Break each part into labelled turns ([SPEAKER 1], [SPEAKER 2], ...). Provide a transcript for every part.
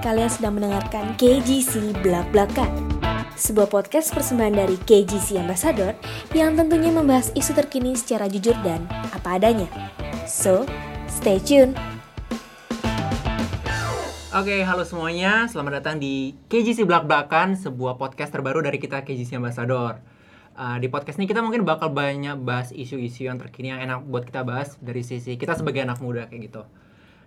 [SPEAKER 1] Kalian sedang mendengarkan KGC Blak Blakan Sebuah podcast persembahan dari KGC Ambassador Yang tentunya membahas isu terkini secara jujur dan apa adanya So, stay tune
[SPEAKER 2] Oke, halo semuanya. Selamat datang di KGC Blak Blakan, sebuah podcast terbaru dari kita KGC Ambassador. Uh, di podcast ini kita mungkin bakal banyak bahas isu-isu yang terkini yang enak buat kita bahas dari sisi kita sebagai anak muda kayak gitu.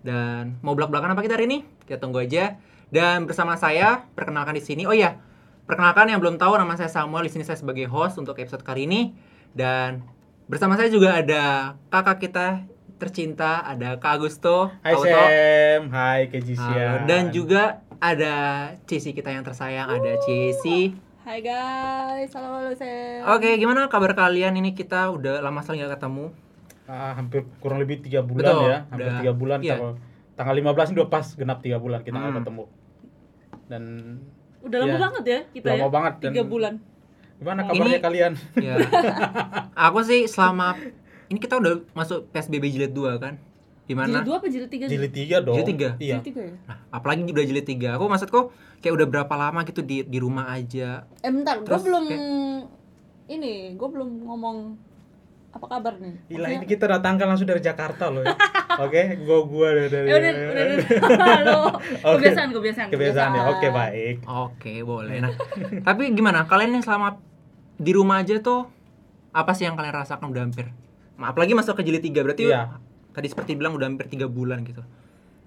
[SPEAKER 2] Dan mau blak-blakan apa kita hari ini? Kita tunggu aja. Dan bersama saya, perkenalkan di sini. Oh iya, perkenalkan yang belum tahu nama saya Samuel. Di sini saya sebagai host untuk episode kali ini. Dan bersama saya juga ada kakak kita tercinta, ada Kak Agusto.
[SPEAKER 3] Hai
[SPEAKER 2] Auto.
[SPEAKER 3] Sam, hai
[SPEAKER 2] Halo.
[SPEAKER 3] Kejisian.
[SPEAKER 2] Dan juga ada Cici kita yang tersayang, ada Cici.
[SPEAKER 4] Hai guys, halo halo saya.
[SPEAKER 2] Oke, gimana kabar kalian? Ini kita udah lama sekali nggak ketemu.
[SPEAKER 3] Ah, hampir kurang lebih tiga bulan
[SPEAKER 2] Betul,
[SPEAKER 3] ya, hampir
[SPEAKER 2] udah-
[SPEAKER 3] tiga bulan.
[SPEAKER 2] iya.
[SPEAKER 3] Tanggal, tanggal 15 ini udah pas genap tiga bulan kita nggak
[SPEAKER 2] Hmm.
[SPEAKER 3] ketemu. Dan
[SPEAKER 4] Udah lama
[SPEAKER 3] Iya.
[SPEAKER 4] banget ya kita
[SPEAKER 3] Lama
[SPEAKER 4] ya.
[SPEAKER 3] banget, dan-
[SPEAKER 4] Tiga bulan.
[SPEAKER 3] gimana kabarnya
[SPEAKER 2] Ini-
[SPEAKER 3] kalian?
[SPEAKER 2] Ya. Aku sih selama ini kita udah masuk PSBB jilid 2 kan? Di mana?
[SPEAKER 4] Jilid dua apa jilid tiga?
[SPEAKER 3] Jilid tiga dong.
[SPEAKER 2] Jilid tiga?
[SPEAKER 3] Iya.
[SPEAKER 4] Jilid tiga ya.
[SPEAKER 2] Nah, apalagi udah jilid 3. Aku maksudku kayak udah berapa lama gitu di di rumah aja.
[SPEAKER 4] Eh bentar, gue belum
[SPEAKER 2] kayak-
[SPEAKER 4] ini, gue belum ngomong apa kabar nih.
[SPEAKER 3] Gila ini kita datangkan langsung dari Jakarta loh ya. Oke, gua gua dari dari.
[SPEAKER 4] Eh udah, udah, udah. Halo.
[SPEAKER 3] Oke.
[SPEAKER 4] Kebiasaan, kebiasaan.
[SPEAKER 3] Kebiasaan ya. Oke, baik.
[SPEAKER 2] Oke, boleh. Nah, tapi gimana? Kalian yang selama di rumah aja tuh apa sih yang kalian rasakan udah hampir? Ma, Apalagi masuk ke jilid 3 berarti
[SPEAKER 3] Iya.
[SPEAKER 2] tadi seperti bilang udah hampir tiga bulan gitu.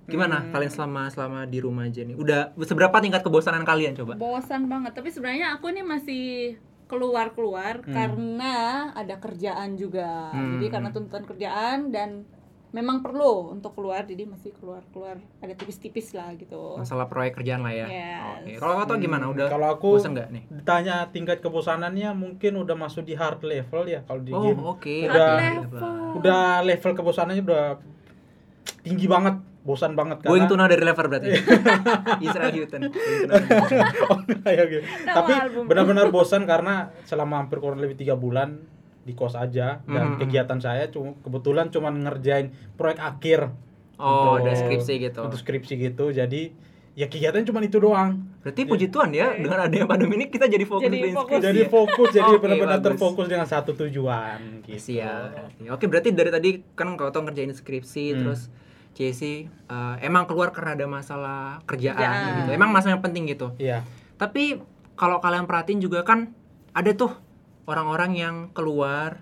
[SPEAKER 2] Gimana
[SPEAKER 3] Hmm.
[SPEAKER 2] kalian selama selama di rumah aja nih? Udah seberapa tingkat kebosanan kalian coba?
[SPEAKER 4] Bosan banget, tapi sebenarnya aku ini masih keluar-keluar
[SPEAKER 3] Hmm.
[SPEAKER 4] karena ada kerjaan juga.
[SPEAKER 2] Hmm.
[SPEAKER 4] Jadi karena tuntutan kerjaan dan memang perlu untuk keluar, jadi masih keluar-keluar. Ada tipis-tipis lah gitu.
[SPEAKER 2] Masalah proyek kerjaan lah ya.
[SPEAKER 4] Yes.
[SPEAKER 2] Oke. Kalau kau tau gimana?
[SPEAKER 3] Hmm,
[SPEAKER 2] Udah
[SPEAKER 3] kalau aku
[SPEAKER 2] bosan nggak nih?
[SPEAKER 3] Ditanya tingkat kebosanannya mungkin udah masuk di hard level ya kalau di
[SPEAKER 2] Oh,
[SPEAKER 3] game.
[SPEAKER 2] oke.
[SPEAKER 3] Udah
[SPEAKER 4] level.
[SPEAKER 3] udah level kebosanannya udah tinggi banget, bosan banget
[SPEAKER 2] Going
[SPEAKER 3] karena
[SPEAKER 2] to know dari level berarti. Israel Houghton. Going
[SPEAKER 3] oh, ya, oke.
[SPEAKER 4] Nama
[SPEAKER 3] Tapi benar-benar bosan karena selama hampir kurang lebih tiga bulan di kos aja dan
[SPEAKER 2] Mhm.
[SPEAKER 3] kegiatan saya cuma kebetulan cuma ngerjain proyek akhir
[SPEAKER 2] Oh,
[SPEAKER 3] untuk-
[SPEAKER 2] ada skripsi gitu.
[SPEAKER 3] untuk skripsi gitu jadi ya kegiatan cuma itu doang
[SPEAKER 2] Berarti puji Tuhan ya, dengan adanya pandemi ini kita jadi fokus
[SPEAKER 4] Jadi fokus.
[SPEAKER 2] skripsi
[SPEAKER 3] jadi
[SPEAKER 2] ya?
[SPEAKER 3] fokus jadi
[SPEAKER 2] Oke,
[SPEAKER 3] benar-benar terfokus dengan satu tujuan gitu
[SPEAKER 2] Siap. Oke, berarti dari tadi kan kau tau ngerjain skripsi
[SPEAKER 3] Hmm.
[SPEAKER 2] terus Jesse eh, emang keluar karena ada masalah kerjaan,
[SPEAKER 4] Kerjaan.
[SPEAKER 2] gitu. Emang masalah yang penting gitu.
[SPEAKER 3] iya
[SPEAKER 2] Tapi kalau kalian perhatiin juga kan ada tuh orang-orang yang keluar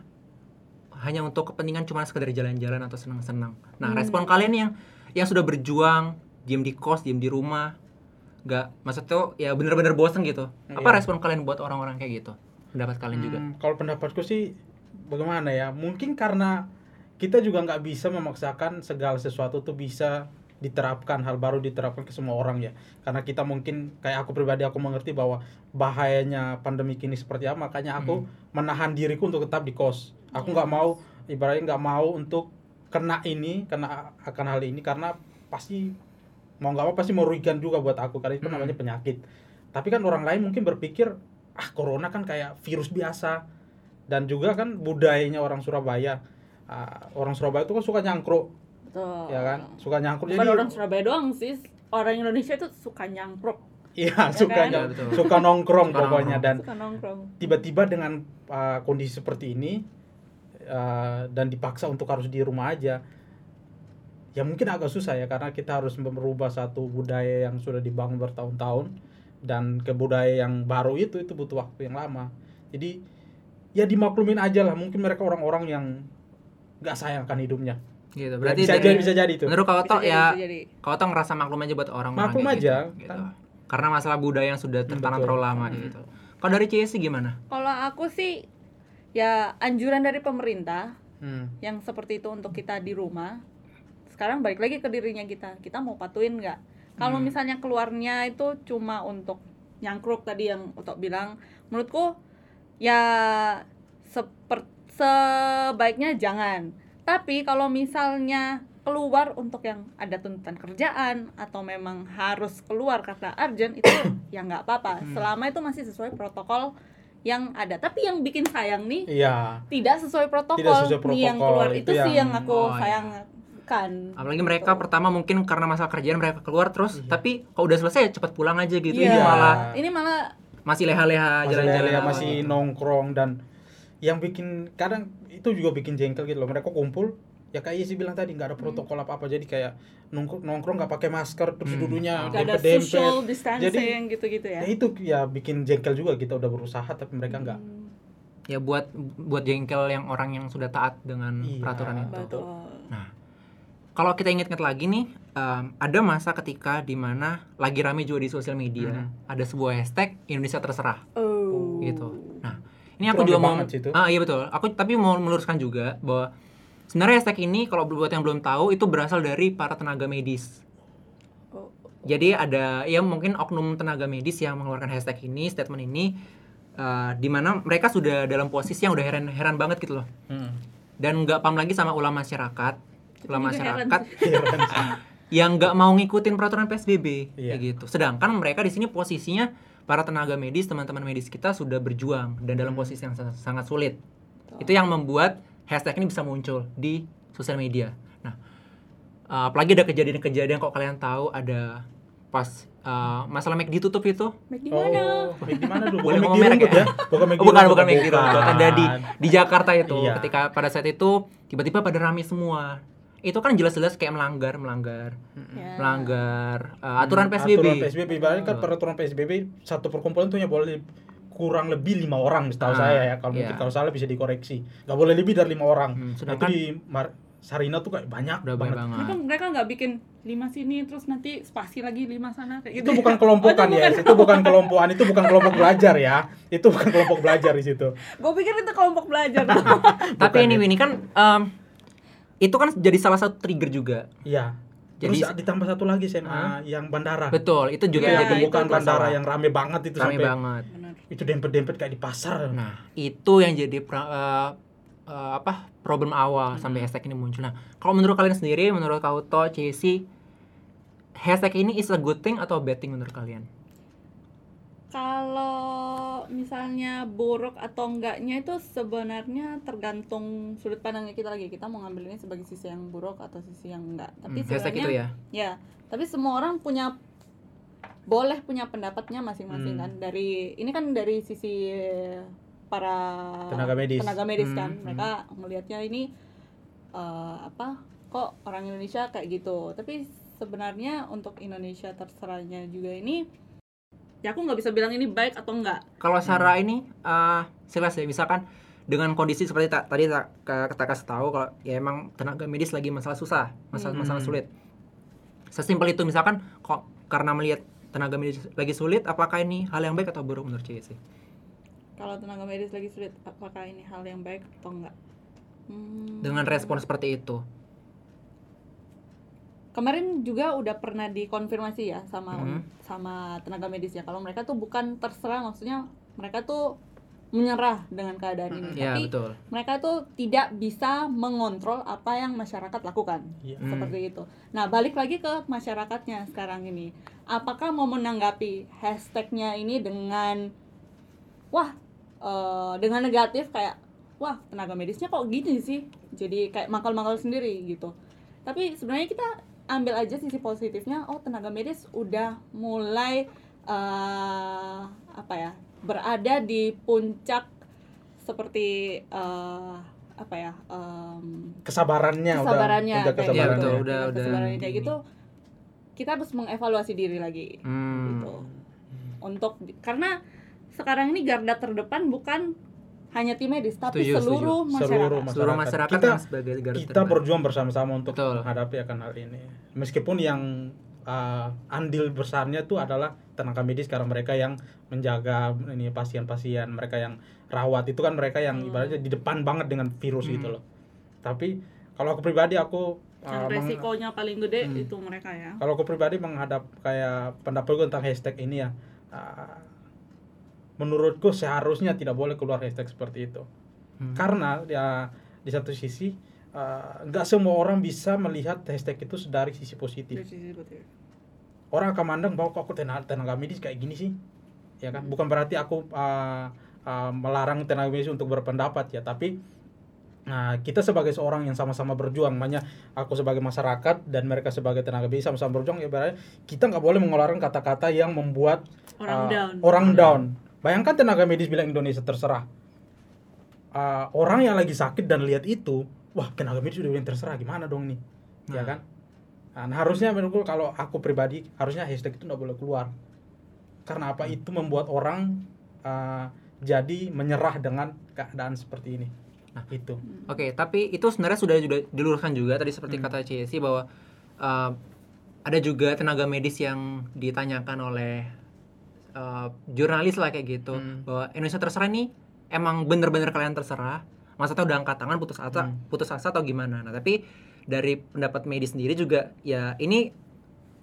[SPEAKER 2] hanya untuk kepentingan cuma sekedar jalan-jalan atau senang-senang. Nah,
[SPEAKER 4] Hmm.
[SPEAKER 2] respon kalian yang yang sudah berjuang, diem di kos, diem di rumah, nggak maksud tuh ya bener-bener bosen gitu. Apa
[SPEAKER 3] Iya.
[SPEAKER 2] respon kalian buat orang-orang kayak gitu? Pendapat kalian juga?
[SPEAKER 3] Hmm, kalau pendapatku sih bagaimana ya mungkin karena kita juga nggak bisa memaksakan segala sesuatu tuh bisa diterapkan hal baru diterapkan ke semua orang ya. Karena kita mungkin kayak aku pribadi aku mengerti bahwa bahayanya pandemi kini seperti apa makanya aku menahan diriku untuk tetap di kos. Aku nggak mau ibaratnya nggak mau untuk kena ini kena akan hal ini karena pasti mau nggak mau pasti merugikan juga buat aku karena itu
[SPEAKER 2] Hmm.
[SPEAKER 3] namanya penyakit. Tapi kan orang lain mungkin berpikir ah corona kan kayak virus biasa. Dan juga kan budayanya orang Surabaya Ah, orang Surabaya itu kan suka nyangkruk
[SPEAKER 4] Betul.
[SPEAKER 3] ya kan suka nyangkruk
[SPEAKER 4] Bukan
[SPEAKER 3] jadi
[SPEAKER 4] orang Surabaya doang sih, orang Indonesia itu suka nyangkruk,
[SPEAKER 3] iya suka
[SPEAKER 4] kan?
[SPEAKER 2] betul.
[SPEAKER 3] suka nongkrong
[SPEAKER 2] Suka
[SPEAKER 3] pokoknya
[SPEAKER 2] nongkrong.
[SPEAKER 3] dan
[SPEAKER 4] suka nongkrong.
[SPEAKER 3] tiba-tiba dengan uh, kondisi seperti ini uh, dan dipaksa untuk harus di rumah aja ya mungkin agak susah ya karena kita harus merubah satu budaya yang sudah dibangun bertahun-tahun dan ke budaya yang baru itu itu butuh waktu yang lama jadi ya dimaklumin aja lah mungkin mereka orang-orang yang nggak sayang akan hidupnya
[SPEAKER 2] Gitu.
[SPEAKER 3] Ya,
[SPEAKER 2] Berarti
[SPEAKER 3] bisa
[SPEAKER 2] dari-
[SPEAKER 3] jadi bisa jadi itu
[SPEAKER 2] menurut kau
[SPEAKER 4] jadi,
[SPEAKER 2] ya kau tau ngerasa maklum aja buat orang-orang
[SPEAKER 3] Maklum aja,
[SPEAKER 2] gitu,
[SPEAKER 3] kan.
[SPEAKER 2] gitu. Karena masalah budaya yang sudah tertanam
[SPEAKER 3] betul.
[SPEAKER 2] terlalu lama
[SPEAKER 3] Hmm.
[SPEAKER 2] gitu. Kalau dari Cici gimana?
[SPEAKER 4] Kalau aku sih ya anjuran dari pemerintah
[SPEAKER 3] Hmm.
[SPEAKER 4] yang seperti itu untuk kita di rumah. Sekarang balik lagi ke dirinya kita. Kita mau patuin nggak? Kalau
[SPEAKER 2] Hmm.
[SPEAKER 4] misalnya keluarnya itu cuma untuk nyangkruk tadi yang untuk bilang, menurutku ya seper sebaiknya jangan. Tapi kalau misalnya keluar untuk yang ada tuntutan kerjaan atau memang harus keluar karena urgent itu ya nggak apa-apa.
[SPEAKER 2] Hmm.
[SPEAKER 4] selama itu masih sesuai protokol yang ada. Tapi yang bikin sayang nih
[SPEAKER 3] iya.
[SPEAKER 4] tidak sesuai protokol,
[SPEAKER 3] Tidak sesuai
[SPEAKER 4] nih yang
[SPEAKER 3] protokol,
[SPEAKER 4] keluar
[SPEAKER 3] itu
[SPEAKER 4] itu, sih
[SPEAKER 3] yang-
[SPEAKER 4] yang aku
[SPEAKER 2] oh,
[SPEAKER 4] sayang menakutkan
[SPEAKER 2] apalagi mereka pertama mungkin karena masalah kerjaan mereka keluar terus tapi kalau udah selesai ya cepat pulang aja gitu.
[SPEAKER 4] Iya.
[SPEAKER 2] ini malah
[SPEAKER 4] ini malah
[SPEAKER 2] masih leha-leha
[SPEAKER 3] masih
[SPEAKER 2] jalan-jalan
[SPEAKER 3] ya, masih nongkrong dan yang bikin kadang itu juga bikin jengkel gitu loh. Mereka kumpul ya kayak Isi bilang tadi nggak ada protokol apa apa jadi kayak nongkrong nongkrong nggak pakai masker terus duduknya
[SPEAKER 4] gak ada
[SPEAKER 3] dempet
[SPEAKER 4] social distancing
[SPEAKER 3] jadi
[SPEAKER 4] gitu-gitu ya?
[SPEAKER 3] ya itu ya bikin jengkel juga kita udah berusaha tapi mereka nggak.
[SPEAKER 2] Ya buat buat jengkel yang orang yang sudah taat dengan
[SPEAKER 3] Iya,
[SPEAKER 2] peraturan itu.
[SPEAKER 4] Betul.
[SPEAKER 2] Nah, kalau kita ingat-ingat lagi nih, em, ada masa ketika di mana lagi rame juga di sosial media,
[SPEAKER 3] Mhm.
[SPEAKER 2] ada sebuah hashtag Indonesia terserah.
[SPEAKER 4] Oh.
[SPEAKER 2] Gitu. Ini aku juga mau. Ah iya betul. Aku tapi mau meluruskan juga bahwa sebenarnya hashtag ini kalau buat yang belum tahu itu berasal dari para tenaga medis.
[SPEAKER 4] Oh.
[SPEAKER 2] Jadi ada ya mungkin oknum tenaga medis yang mengeluarkan hashtag ini, statement ini eh, di mana mereka sudah dalam posisi yang udah heran-heran banget gitu loh.
[SPEAKER 3] Hmm.
[SPEAKER 2] Dan nggak paham lagi sama ulama masyarakat, ulama
[SPEAKER 4] heran
[SPEAKER 2] masyarakat yang nggak mau ngikutin peraturan PSBB
[SPEAKER 3] Iya.
[SPEAKER 2] kayak gitu. Sedangkan mereka di sini posisinya para tenaga medis, teman-teman medis kita sudah berjuang dan dalam posisi yang sa- sangat sulit. Itu yang membuat hashtag ini bisa muncul di sosial media. Nah, uh, apalagi ada kejadian-kejadian kok kalian tahu ada pas uh, masalah McD tutup itu.
[SPEAKER 4] Mac di mana
[SPEAKER 3] Oh, Mac di mana dulu?
[SPEAKER 2] Boleh
[SPEAKER 3] Bukan Mac
[SPEAKER 2] ngomong merek ya?
[SPEAKER 3] ya? Bukan
[SPEAKER 2] Oh,
[SPEAKER 3] di
[SPEAKER 2] bukan
[SPEAKER 3] Rumput,
[SPEAKER 2] bukan McD. Ada di di Jakarta itu.
[SPEAKER 3] Iya.
[SPEAKER 2] Ketika pada saat itu tiba-tiba pada rame semua. Itu kan jelas-jelas kayak melanggar, melanggar,
[SPEAKER 4] Ya.
[SPEAKER 2] melanggar uh, aturan PSBB.
[SPEAKER 3] Aturan PSBB. Ibaratnya kan peraturan PSBB satu perkumpulan tuh ya boleh kurang lebih lima orang setahu
[SPEAKER 2] Ah,
[SPEAKER 3] saya ya. Kalau mungkin kalau salah bisa dikoreksi. Nggak boleh lebih dari lima orang.
[SPEAKER 2] Hmm,
[SPEAKER 3] Nah, itu
[SPEAKER 2] sedangkan-
[SPEAKER 3] di Mar- Sarina tuh kayak banyak
[SPEAKER 2] Udah banyak
[SPEAKER 3] banget.
[SPEAKER 2] banget.
[SPEAKER 4] Mereka mereka nggak bikin lima sini terus nanti spasi lagi lima sana kayak gitu.
[SPEAKER 3] Itu bukan kelompokan
[SPEAKER 4] Oh,
[SPEAKER 3] ya, itu bukan kelompokan, itu bukan kelompok belajar ya. Itu bukan kelompok belajar di situ.
[SPEAKER 4] Gue pikir itu kelompok belajar.
[SPEAKER 2] Tapi
[SPEAKER 3] Bukan
[SPEAKER 2] ini
[SPEAKER 3] ya.
[SPEAKER 2] ini kan em, itu kan jadi salah satu trigger juga.
[SPEAKER 3] Iya.
[SPEAKER 2] Jadi-
[SPEAKER 3] Terus ditambah satu lagi SMA yang bandara.
[SPEAKER 2] Betul, itu juga
[SPEAKER 4] Iya,
[SPEAKER 2] jadi
[SPEAKER 4] itu
[SPEAKER 3] bandara
[SPEAKER 2] masalah.
[SPEAKER 3] yang rame banget itu
[SPEAKER 2] rame
[SPEAKER 3] sampai
[SPEAKER 2] banget.
[SPEAKER 3] Itu dempet-dempet kayak di pasar.
[SPEAKER 2] Nah, itu yang jadi pra- eh, eh, apa problem awal sampai hashtag ini muncul. Nah, kalau menurut kalian sendiri, menurut Kauto, Cesi, hashtag ini is a good thing atau bad thing menurut kalian?
[SPEAKER 4] Kalau misalnya buruk atau enggaknya itu sebenarnya tergantung sudut pandangnya kita lagi. Kita mau ngambil ini sebagai sisi yang buruk atau sisi yang enggak. Tapi
[SPEAKER 2] Hmm,
[SPEAKER 4] sebenarnya
[SPEAKER 2] itu ya.
[SPEAKER 4] Ya, tapi semua orang punya boleh punya pendapatnya masing-masing
[SPEAKER 3] Hmm.
[SPEAKER 4] kan. Dari ini kan dari sisi para
[SPEAKER 3] Tenaga medis.
[SPEAKER 4] tenaga medis
[SPEAKER 2] Hmm,
[SPEAKER 4] kan.
[SPEAKER 2] hmm.
[SPEAKER 4] Mereka melihatnya ini eh, apa? Kok orang Indonesia kayak gitu. Tapi sebenarnya untuk Indonesia terserahnya juga ini ya aku nggak bisa bilang ini baik atau enggak.
[SPEAKER 2] Kalau secara ini eh jelas ya, misalkan dengan kondisi seperti ta- tadi tak kita kasih tahu kalau ya emang tenaga medis lagi masalah susah, masalah
[SPEAKER 3] Hmm.
[SPEAKER 2] masalah sulit. Sesimpel itu misalkan kok karena melihat tenaga medis lagi sulit, apakah ini hal yang baik atau buruk menurut Cesi?
[SPEAKER 4] Kalau tenaga medis lagi sulit, apakah ini hal yang baik atau enggak? Hmm.
[SPEAKER 2] Dengan respon seperti itu.
[SPEAKER 4] Kemarin juga udah pernah dikonfirmasi ya sama
[SPEAKER 2] Mhm.
[SPEAKER 4] sama tenaga medis ya kalau mereka tuh bukan terserah maksudnya mereka tuh menyerah dengan keadaan ini
[SPEAKER 2] Ya,
[SPEAKER 4] tapi
[SPEAKER 2] betul.
[SPEAKER 4] mereka tuh tidak bisa mengontrol apa yang masyarakat lakukan
[SPEAKER 3] Iya.
[SPEAKER 2] Hmm.
[SPEAKER 4] seperti itu nah balik lagi ke masyarakatnya sekarang ini apakah mau menanggapi hashtagnya ini dengan wah eh, dengan negatif kayak wah tenaga medisnya kok gini sih jadi kayak mangkal-mangkal sendiri gitu tapi sebenarnya kita ambil aja sisi positifnya oh tenaga medis udah mulai eh, apa ya berada di puncak seperti eh, apa ya em,
[SPEAKER 3] Kesabarannya,
[SPEAKER 4] kesabarannya
[SPEAKER 3] udah, udah
[SPEAKER 4] kayak
[SPEAKER 2] Iya, betul,
[SPEAKER 4] gitu.
[SPEAKER 2] udah- udah
[SPEAKER 4] kesabarannya kayak gitu kita harus mengevaluasi diri lagi
[SPEAKER 2] Hmm.
[SPEAKER 4] gitu untuk karena sekarang ini garda terdepan bukan hanya tim medis tapi
[SPEAKER 2] Setuju,
[SPEAKER 4] seluruh
[SPEAKER 3] setuju.
[SPEAKER 4] masyarakat
[SPEAKER 3] Seluruh
[SPEAKER 2] Seluruh
[SPEAKER 3] masyarakat.
[SPEAKER 2] masyarakat
[SPEAKER 3] Kita-
[SPEAKER 2] yang sebagai garda
[SPEAKER 3] Kita
[SPEAKER 2] terdepan.
[SPEAKER 3] berjuang bersama-sama untuk
[SPEAKER 2] Betul.
[SPEAKER 3] menghadapi akan hal ini. Meskipun yang uh, andil besarnya itu adalah tenaga medis karena mereka yang menjaga ini pasien-pasien, mereka yang rawat itu kan mereka yang
[SPEAKER 4] Hmm.
[SPEAKER 3] ibaratnya di depan banget dengan virus
[SPEAKER 2] Hmm.
[SPEAKER 3] gitu loh. Tapi kalau aku pribadi aku
[SPEAKER 4] yang
[SPEAKER 3] uh, meng-
[SPEAKER 4] resikonya paling gede
[SPEAKER 2] Hmm.
[SPEAKER 4] itu mereka ya
[SPEAKER 3] kalau aku pribadi menghadap kayak pendapatku tentang hashtag ini ya uh, menurutku seharusnya tidak boleh keluar hashtag seperti itu
[SPEAKER 2] Hmm.
[SPEAKER 3] karena ya di satu sisi uh, nggak semua orang bisa melihat hashtag itu dari sisi positif orang akan mandang bahwa kok aku tenaga, tenaga medis kayak gini sih ya kan bukan berarti aku uh, uh, melarang tenaga medis untuk berpendapat ya tapi Nah, kita sebagai seorang yang sama-sama berjuang, makanya aku sebagai masyarakat dan mereka sebagai tenaga medis sama-sama berjuang, ya berarti kita nggak boleh mengeluarkan kata-kata yang membuat
[SPEAKER 4] Orang
[SPEAKER 3] uh,
[SPEAKER 4] down.
[SPEAKER 3] orang down. Bayangkan tenaga medis bilang Indonesia terserah. Uh, orang yang lagi sakit dan lihat itu, wah tenaga medis udah bilang terserah, gimana dong nih, ya
[SPEAKER 2] Nah.
[SPEAKER 3] kan? Nah, harusnya menurutku kalau aku pribadi harusnya hashtag itu nggak boleh keluar. Karena apa? Itu membuat orang uh, jadi menyerah dengan keadaan seperti ini. Nah, itu.
[SPEAKER 2] Oke, tapi itu sebenarnya sudah sudah diluruskan juga tadi seperti kata Cesi bahwa uh, ada juga tenaga medis yang ditanyakan oleh uh, jurnalis lah kayak gitu
[SPEAKER 3] Hmm.
[SPEAKER 2] bahwa Indonesia terserah nih emang bener-bener kalian terserah maksudnya udah angkat tangan putus asa
[SPEAKER 3] Hmm.
[SPEAKER 2] putus asa atau gimana nah tapi dari pendapat medis sendiri juga ya ini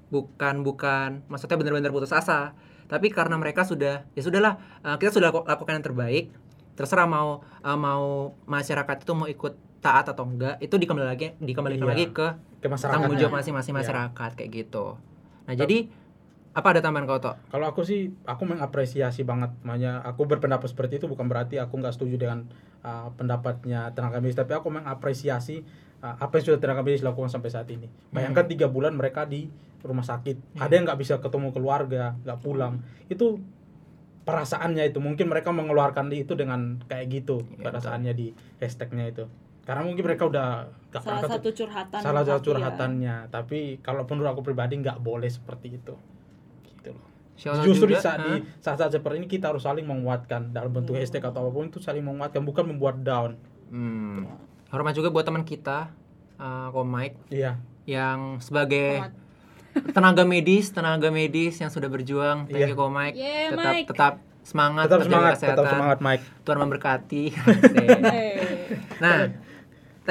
[SPEAKER 2] bukan bukan maksudnya bener-bener putus asa tapi karena mereka sudah ya sudahlah uh, kita sudah laku- lakukan yang terbaik terserah mau uh, mau masyarakat itu mau ikut taat atau enggak itu dikembali lagi dikembalikan
[SPEAKER 3] Iya.
[SPEAKER 2] lagi ke
[SPEAKER 3] Ke masyarakat.
[SPEAKER 2] tanggung jawab
[SPEAKER 3] Iya.
[SPEAKER 2] masing-masing masyarakat kayak gitu nah jadi apa ada tambahan kau Tok?
[SPEAKER 3] Kalau aku sih, aku mengapresiasi banget. Makanya aku berpendapat seperti itu bukan berarti aku nggak setuju dengan uh, pendapatnya tenaga medis, tapi aku mengapresiasi uh, apa yang sudah tenaga medis lakukan sampai saat ini. Bayangkan tiga bulan mereka di rumah sakit, ada yang nggak bisa ketemu keluarga, nggak pulang. Itu perasaannya itu mungkin mereka mengeluarkan itu dengan kayak gitu
[SPEAKER 2] Iya,
[SPEAKER 3] perasaannya di hashtagnya itu. Karena mungkin mereka udah nggak
[SPEAKER 4] salah satu curhatan
[SPEAKER 3] salah satu
[SPEAKER 4] hati ya.
[SPEAKER 3] curhatannya. Tapi kalau menurut aku pribadi nggak boleh seperti itu. Gitu loh.
[SPEAKER 2] Shout
[SPEAKER 3] Justru di
[SPEAKER 2] juga,
[SPEAKER 3] saat di
[SPEAKER 2] hah?
[SPEAKER 3] saat-saat seperti ini kita harus saling menguatkan dalam bentuk
[SPEAKER 4] Hmm.
[SPEAKER 3] hashtag atau apa pun itu saling menguatkan bukan membuat down.
[SPEAKER 2] Hmm. Hormat juga buat teman kita, uh, Komik,
[SPEAKER 3] Iya.
[SPEAKER 2] yang sebagai
[SPEAKER 4] Hormat.
[SPEAKER 2] tenaga medis, tenaga medis yang sudah berjuang. Thank
[SPEAKER 3] Iya.
[SPEAKER 2] you Komik.
[SPEAKER 4] Yeah,
[SPEAKER 2] tetap
[SPEAKER 4] Mike.
[SPEAKER 2] tetap semangat,
[SPEAKER 3] Tetap semangat,
[SPEAKER 2] kesehatan.
[SPEAKER 3] tetap semangat Mike.
[SPEAKER 2] Tuhan memberkati. Nah,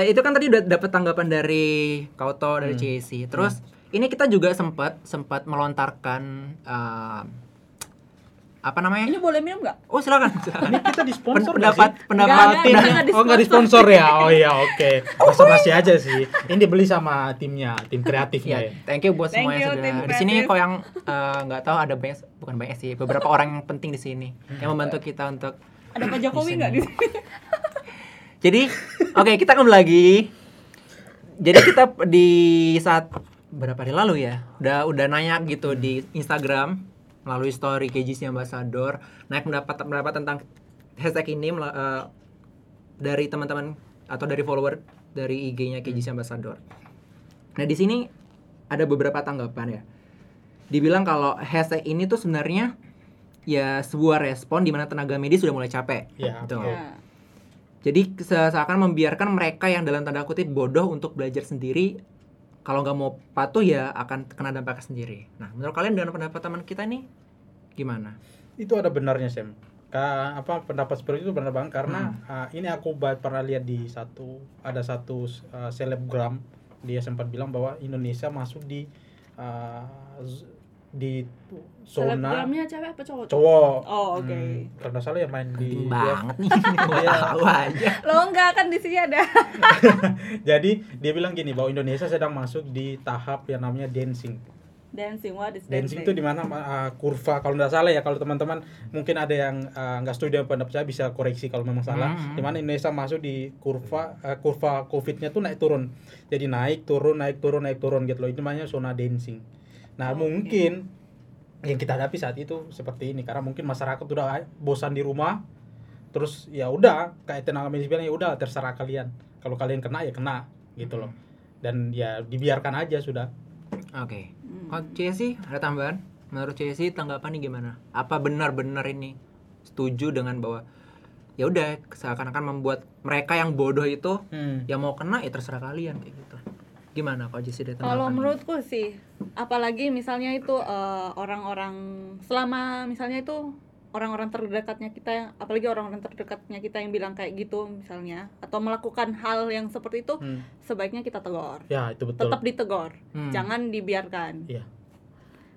[SPEAKER 2] itu kan tadi udah dapat tanggapan dari Kauto dari
[SPEAKER 3] Hmm.
[SPEAKER 2] CSI. Terus ini kita juga sempat sempat melontarkan uh, apa namanya?
[SPEAKER 4] ini boleh minum nggak
[SPEAKER 2] Oh silakan. silakan.
[SPEAKER 3] Ini kita di
[SPEAKER 2] Pen-
[SPEAKER 3] sponsor
[SPEAKER 2] pendapat
[SPEAKER 4] Nggak
[SPEAKER 2] pendapat
[SPEAKER 4] ada,
[SPEAKER 2] tim
[SPEAKER 4] kita nggak
[SPEAKER 3] Oh nggak disponsor ya? Oh iya oke. Masa masih aja sih. Ini dibeli sama timnya, tim kreatifnya
[SPEAKER 2] Ya,
[SPEAKER 3] ya.
[SPEAKER 2] thank you buat
[SPEAKER 4] Thank
[SPEAKER 2] semua yang
[SPEAKER 4] you,
[SPEAKER 2] sudah di sini. Kok yang nggak tahu ada banyak, bukan banyak sih, beberapa orang yang penting di sini yang membantu kita untuk.
[SPEAKER 4] ada Pak Jokowi nggak di sini
[SPEAKER 2] Jadi, oke kita kembali lagi. Jadi kita di saat berapa hari lalu ya, udah udah nanya gitu di Instagram melalui story KGC Ambassador, naik pendapat pendapat tentang hashtag ini eh, dari teman-teman atau dari follower dari IG-nya KGC Ambassador. Nah di sini ada beberapa tanggapan ya. Dibilang kalau hashtag ini tuh sebenarnya ya sebuah respon di mana tenaga medis sudah mulai capek.
[SPEAKER 3] Iya,
[SPEAKER 2] Gitu.
[SPEAKER 3] betul.
[SPEAKER 4] Ya.
[SPEAKER 2] Jadi se- seakan membiarkan mereka yang dalam tanda kutip bodoh untuk belajar sendiri. Kalau nggak mau patuh ya akan kena dampaknya sendiri. Nah, menurut kalian dengan pendapat teman kita nih gimana?
[SPEAKER 3] Itu ada benarnya Sam. Ka, apa pendapat seperti itu benar banget karena uh, ini aku pernah lihat di satu ada satu uh, selebgram dia sempat bilang bahwa Indonesia masuk di uh, di zona
[SPEAKER 4] selebgramnya cewek apa cowok
[SPEAKER 3] cowok.
[SPEAKER 4] oh oke
[SPEAKER 3] Hmm, karena salah yang main di dia-
[SPEAKER 2] banget nih.
[SPEAKER 3] Iya.
[SPEAKER 2] tahu aja.
[SPEAKER 4] lo enggak kan di sini ada
[SPEAKER 3] Jadi dia bilang gini bahwa Indonesia sedang masuk di tahap yang namanya dancing.
[SPEAKER 4] dancing what is
[SPEAKER 3] Dancing
[SPEAKER 4] dancing,
[SPEAKER 3] itu di mana uh, kurva kalau nggak salah ya kalau teman-teman mungkin ada yang uh, nggak setuju dengan pendapat saya bisa koreksi kalau memang salah.
[SPEAKER 2] Hmm.
[SPEAKER 3] Di mana Indonesia masuk di kurva uh, kurva COVID-nya tuh naik turun. Jadi naik turun naik turun naik turun gitu loh. Itu namanya zona dancing. Nah,
[SPEAKER 4] Oke.
[SPEAKER 3] mungkin yang kita hadapi saat itu seperti ini karena mungkin masyarakat udah bosan di rumah terus ya udah kayak tenaga medis bilang ya udah terserah kalian kalau kalian kena ya kena gitu loh dan ya dibiarkan aja sudah
[SPEAKER 2] Oke.
[SPEAKER 4] Hmm.
[SPEAKER 2] Kalau Cesi ada tambahan? Menurut Cesi tanggapannya gimana? Apa benar-benar ini setuju dengan bahwa ya udah seakan-akan membuat mereka yang bodoh itu
[SPEAKER 3] Hmm.
[SPEAKER 2] yang mau kena ya terserah kalian kayak gitu. Gimana kalau Cesi ada tanggapan?
[SPEAKER 4] Kalau menurutku sih, apalagi misalnya itu eh, orang-orang selama misalnya itu orang-orang terdekatnya kita yang apalagi orang-orang terdekatnya kita yang bilang kayak gitu misalnya atau melakukan hal yang seperti itu
[SPEAKER 3] Hmm.
[SPEAKER 4] sebaiknya kita tegur.
[SPEAKER 3] ya itu betul
[SPEAKER 4] Tetap ditegur.
[SPEAKER 2] Hmm.
[SPEAKER 4] Jangan dibiarkan.
[SPEAKER 3] Iya.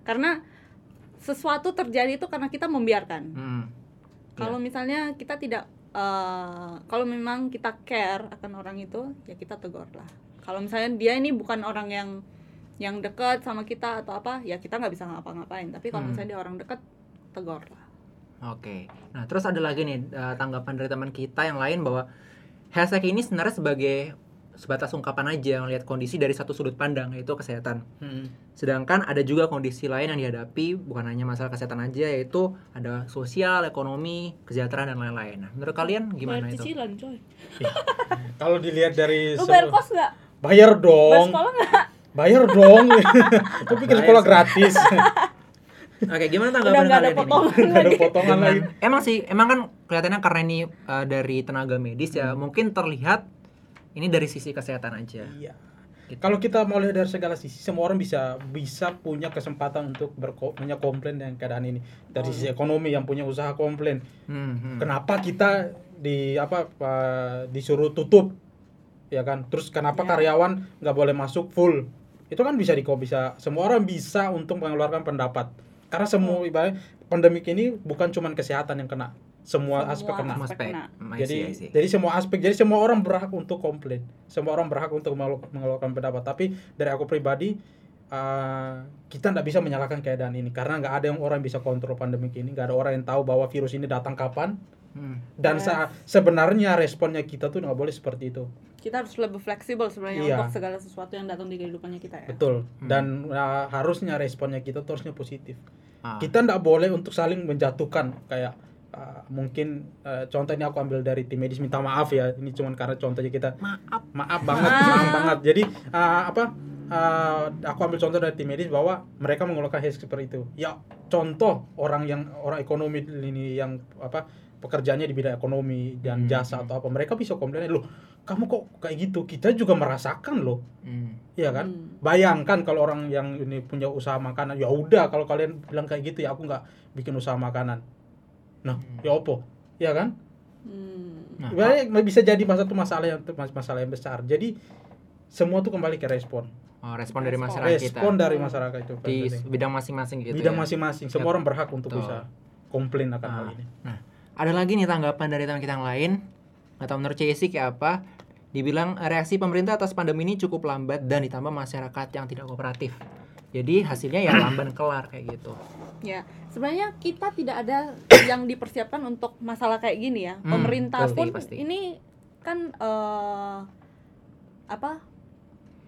[SPEAKER 4] Karena sesuatu terjadi itu karena kita membiarkan.
[SPEAKER 2] Hmm.
[SPEAKER 4] Kalau misalnya kita tidak eh, kalau memang kita care akan orang itu, ya kita tegur lah. Kalau misalnya dia ini bukan orang yang yang dekat sama kita atau apa, ya kita nggak bisa ngapa-ngapain. Tapi kalau
[SPEAKER 2] Hmm.
[SPEAKER 4] misalnya dia orang dekat, tegur lah.
[SPEAKER 2] Oke. Nah, terus ada lagi nih eh, tanggapan dari teman kita yang lain bahwa hashtag ini sebenarnya sebagai sebatas ungkapan aja ngelihat kondisi dari satu sudut pandang yaitu kesehatan.
[SPEAKER 3] Hmm.
[SPEAKER 2] Sedangkan ada juga kondisi lain yang dihadapi bukan hanya masalah kesehatan aja yaitu ada sosial, ekonomi, kesejahteraan dan lain-lain. Nah, menurut kalian gimana
[SPEAKER 4] bayar
[SPEAKER 2] itu?
[SPEAKER 4] cicilan coy
[SPEAKER 3] Kalau dilihat dari
[SPEAKER 4] lu bayar kos nggak
[SPEAKER 3] bayar
[SPEAKER 4] bayar
[SPEAKER 3] dong,
[SPEAKER 4] sekolah
[SPEAKER 3] bayar dong. Aku pikir sekolah gratis.
[SPEAKER 2] Oke, gimana tanggapan kalian ini?
[SPEAKER 3] ada potongan lagi.
[SPEAKER 2] Emang sih, emang kan kelihatannya karena ini uh, dari tenaga medis
[SPEAKER 3] Hmm.
[SPEAKER 2] ya, mungkin terlihat ini dari sisi kesehatan aja.
[SPEAKER 3] Iya.
[SPEAKER 2] Gitu.
[SPEAKER 3] Kalau kita mau lihat dari segala sisi, semua orang bisa bisa punya kesempatan untuk berko, punya komplain dengan keadaan ini. Dari sisi ekonomi yang punya usaha komplain,
[SPEAKER 2] Hmm, hmm.
[SPEAKER 3] kenapa kita di apa pa- disuruh tutup, ya kan? Terus kenapa
[SPEAKER 4] Ya.
[SPEAKER 3] karyawan nggak boleh masuk full? Itu kan bisa di bisa semua orang bisa untuk mengeluarkan pendapat. Karena semua ibarat pandemik ini bukan cuma kesehatan yang kena, semua,
[SPEAKER 4] Semua
[SPEAKER 3] aspek kena.
[SPEAKER 4] Aspek
[SPEAKER 2] aspek.
[SPEAKER 4] kena.
[SPEAKER 2] Hmm, I
[SPEAKER 3] jadi
[SPEAKER 2] see, I see.
[SPEAKER 3] jadi semua aspek jadi semua orang berhak untuk komplain semua orang berhak untuk mengeluarkan pendapat tapi dari aku pribadi uh, kita nggak bisa menyalahkan keadaan ini karena nggak ada yang orang bisa kontrol pandemi ini nggak ada orang yang tahu bahwa virus ini datang kapan
[SPEAKER 2] Hmm.
[SPEAKER 3] dan
[SPEAKER 4] Yes.
[SPEAKER 3] sebenarnya responnya kita tuh nggak boleh seperti itu
[SPEAKER 4] kita harus lebih fleksibel sebenarnya
[SPEAKER 3] Iya.
[SPEAKER 4] untuk segala sesuatu yang datang di kehidupannya kita ya
[SPEAKER 3] betul
[SPEAKER 2] Hmm.
[SPEAKER 3] dan uh, harusnya responnya kita tuh harusnya positif
[SPEAKER 2] Ah.
[SPEAKER 3] kita nggak boleh untuk saling menjatuhkan kayak uh, mungkin uh, contoh ini aku ambil dari tim medis minta maaf ya ini cuman karena contohnya kita
[SPEAKER 2] maaf.
[SPEAKER 3] maaf banget
[SPEAKER 4] Maaf.
[SPEAKER 3] maaf banget jadi uh, apa uh, aku ambil contoh dari tim medis bahwa mereka mengeluarkan hashtag seperti itu ya contoh orang yang orang ekonomi ini yang apa pekerjaannya di bidang ekonomi dan
[SPEAKER 2] Hmm.
[SPEAKER 3] jasa atau apa mereka bisa komplain loh kamu kok kayak gitu kita juga merasakan loh
[SPEAKER 2] Hmm.
[SPEAKER 3] Iya kan
[SPEAKER 4] Hmm.
[SPEAKER 3] bayangkan kalau orang yang ini punya usaha makanan ya udah kalau kalian bilang kayak gitu ya aku nggak bikin usaha makanan nah ya opo ya kan
[SPEAKER 4] Hmm.
[SPEAKER 2] Nah,
[SPEAKER 3] bisa jadi masa itu masalah yang masalah yang besar. Jadi semua tuh kembali ke respon.
[SPEAKER 2] oh, respon dari
[SPEAKER 4] Respon.
[SPEAKER 2] masyarakat kita
[SPEAKER 3] Respon dari masyarakat itu
[SPEAKER 2] di
[SPEAKER 3] penting.
[SPEAKER 2] bidang masing-masing gitu
[SPEAKER 3] bidang
[SPEAKER 2] ya.
[SPEAKER 3] masing-masing.
[SPEAKER 2] Yap.
[SPEAKER 3] Semua orang berhak untuk
[SPEAKER 2] Betul.
[SPEAKER 3] bisa komplain akan
[SPEAKER 2] Ah.
[SPEAKER 3] hal ini.
[SPEAKER 2] Nah, ada lagi nih tanggapan dari teman kita yang lain. Atau menurut CSI kayak apa? Dibilang reaksi pemerintah atas pandemi ini cukup lambat dan ditambah masyarakat yang tidak kooperatif. Jadi hasilnya ya lamban kelar kayak gitu.
[SPEAKER 4] Ya, sebenarnya kita tidak ada yang dipersiapkan untuk masalah kayak gini ya.
[SPEAKER 2] Hmm,
[SPEAKER 4] Pemerintah
[SPEAKER 2] pasti,
[SPEAKER 4] pun
[SPEAKER 2] pasti.
[SPEAKER 4] ini kan eh, apa?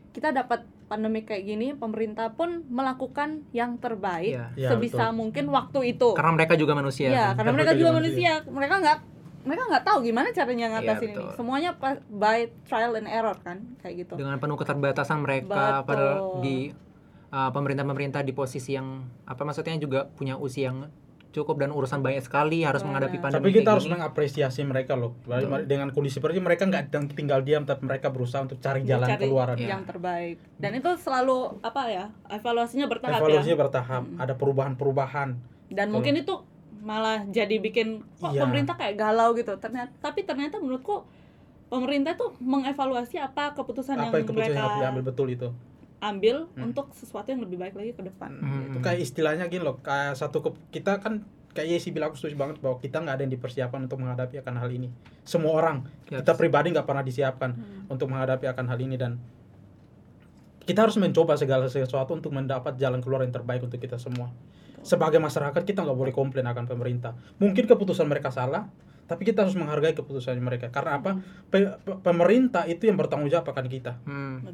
[SPEAKER 4] Kita dapat pandemi kayak gini, pemerintah pun melakukan yang terbaik.
[SPEAKER 3] Ya,
[SPEAKER 4] sebisa
[SPEAKER 3] betul.
[SPEAKER 4] mungkin waktu itu.
[SPEAKER 2] Karena mereka juga manusia.
[SPEAKER 4] Iya,
[SPEAKER 2] kan?
[SPEAKER 4] karena mereka juga manusia. Mereka nggak mereka nggak tahu gimana caranya ngatasin
[SPEAKER 2] Iya,
[SPEAKER 4] ini. Semuanya by trial and error kan, kayak gitu.
[SPEAKER 2] Dengan penuh keterbatasan mereka
[SPEAKER 4] Betul.
[SPEAKER 2] padahal di uh, pemerintah-pemerintah di posisi yang apa maksudnya juga punya usia yang cukup dan urusan banyak sekali harus
[SPEAKER 4] Benar.
[SPEAKER 2] menghadapi pandemi
[SPEAKER 3] Tapi kita
[SPEAKER 2] kayak
[SPEAKER 3] harus mengapresiasi mereka loh.
[SPEAKER 2] Betul.
[SPEAKER 3] Dengan kondisi seperti mereka nggak tinggal diam, tapi mereka berusaha untuk cari jalan
[SPEAKER 4] Cari
[SPEAKER 3] keluar.
[SPEAKER 2] Iya.
[SPEAKER 4] yang terbaik. Dan itu selalu apa ya? Evaluasinya bertahap
[SPEAKER 3] Evaluasinya
[SPEAKER 4] ya.
[SPEAKER 3] bertahap, ada perubahan-perubahan.
[SPEAKER 4] Dan
[SPEAKER 3] Betul.
[SPEAKER 4] mungkin itu malah jadi bikin kok
[SPEAKER 3] Iya.
[SPEAKER 4] pemerintah kayak galau gitu. Ternyata tapi ternyata menurutku pemerintah tuh mengevaluasi apa keputusan
[SPEAKER 3] Apa yang
[SPEAKER 4] yang
[SPEAKER 3] keputusan
[SPEAKER 4] mereka
[SPEAKER 3] yang diambil betul itu.
[SPEAKER 4] ambil
[SPEAKER 3] Hmm.
[SPEAKER 4] untuk sesuatu yang lebih baik lagi ke depan.
[SPEAKER 2] Hmm.
[SPEAKER 3] Itu kayak istilahnya gini loh, kayak satu ke, kita kan kayak Yesi bilang aku setuju banget bahwa kita nggak ada yang dipersiapkan untuk menghadapi akan hal ini. Semua orang,
[SPEAKER 2] Yes.
[SPEAKER 3] kita pribadi nggak pernah disiapkan
[SPEAKER 4] Hmm.
[SPEAKER 3] untuk menghadapi akan hal ini dan kita harus mencoba segala sesuatu untuk mendapat jalan keluar yang terbaik untuk kita semua. Sebagai masyarakat kita nggak boleh komplain akan pemerintah. Mungkin keputusan mereka salah, tapi kita harus menghargai keputusan mereka. Karena apa? Pe- pe- pemerintah itu yang bertanggung jawab akan kita.
[SPEAKER 2] Hmm.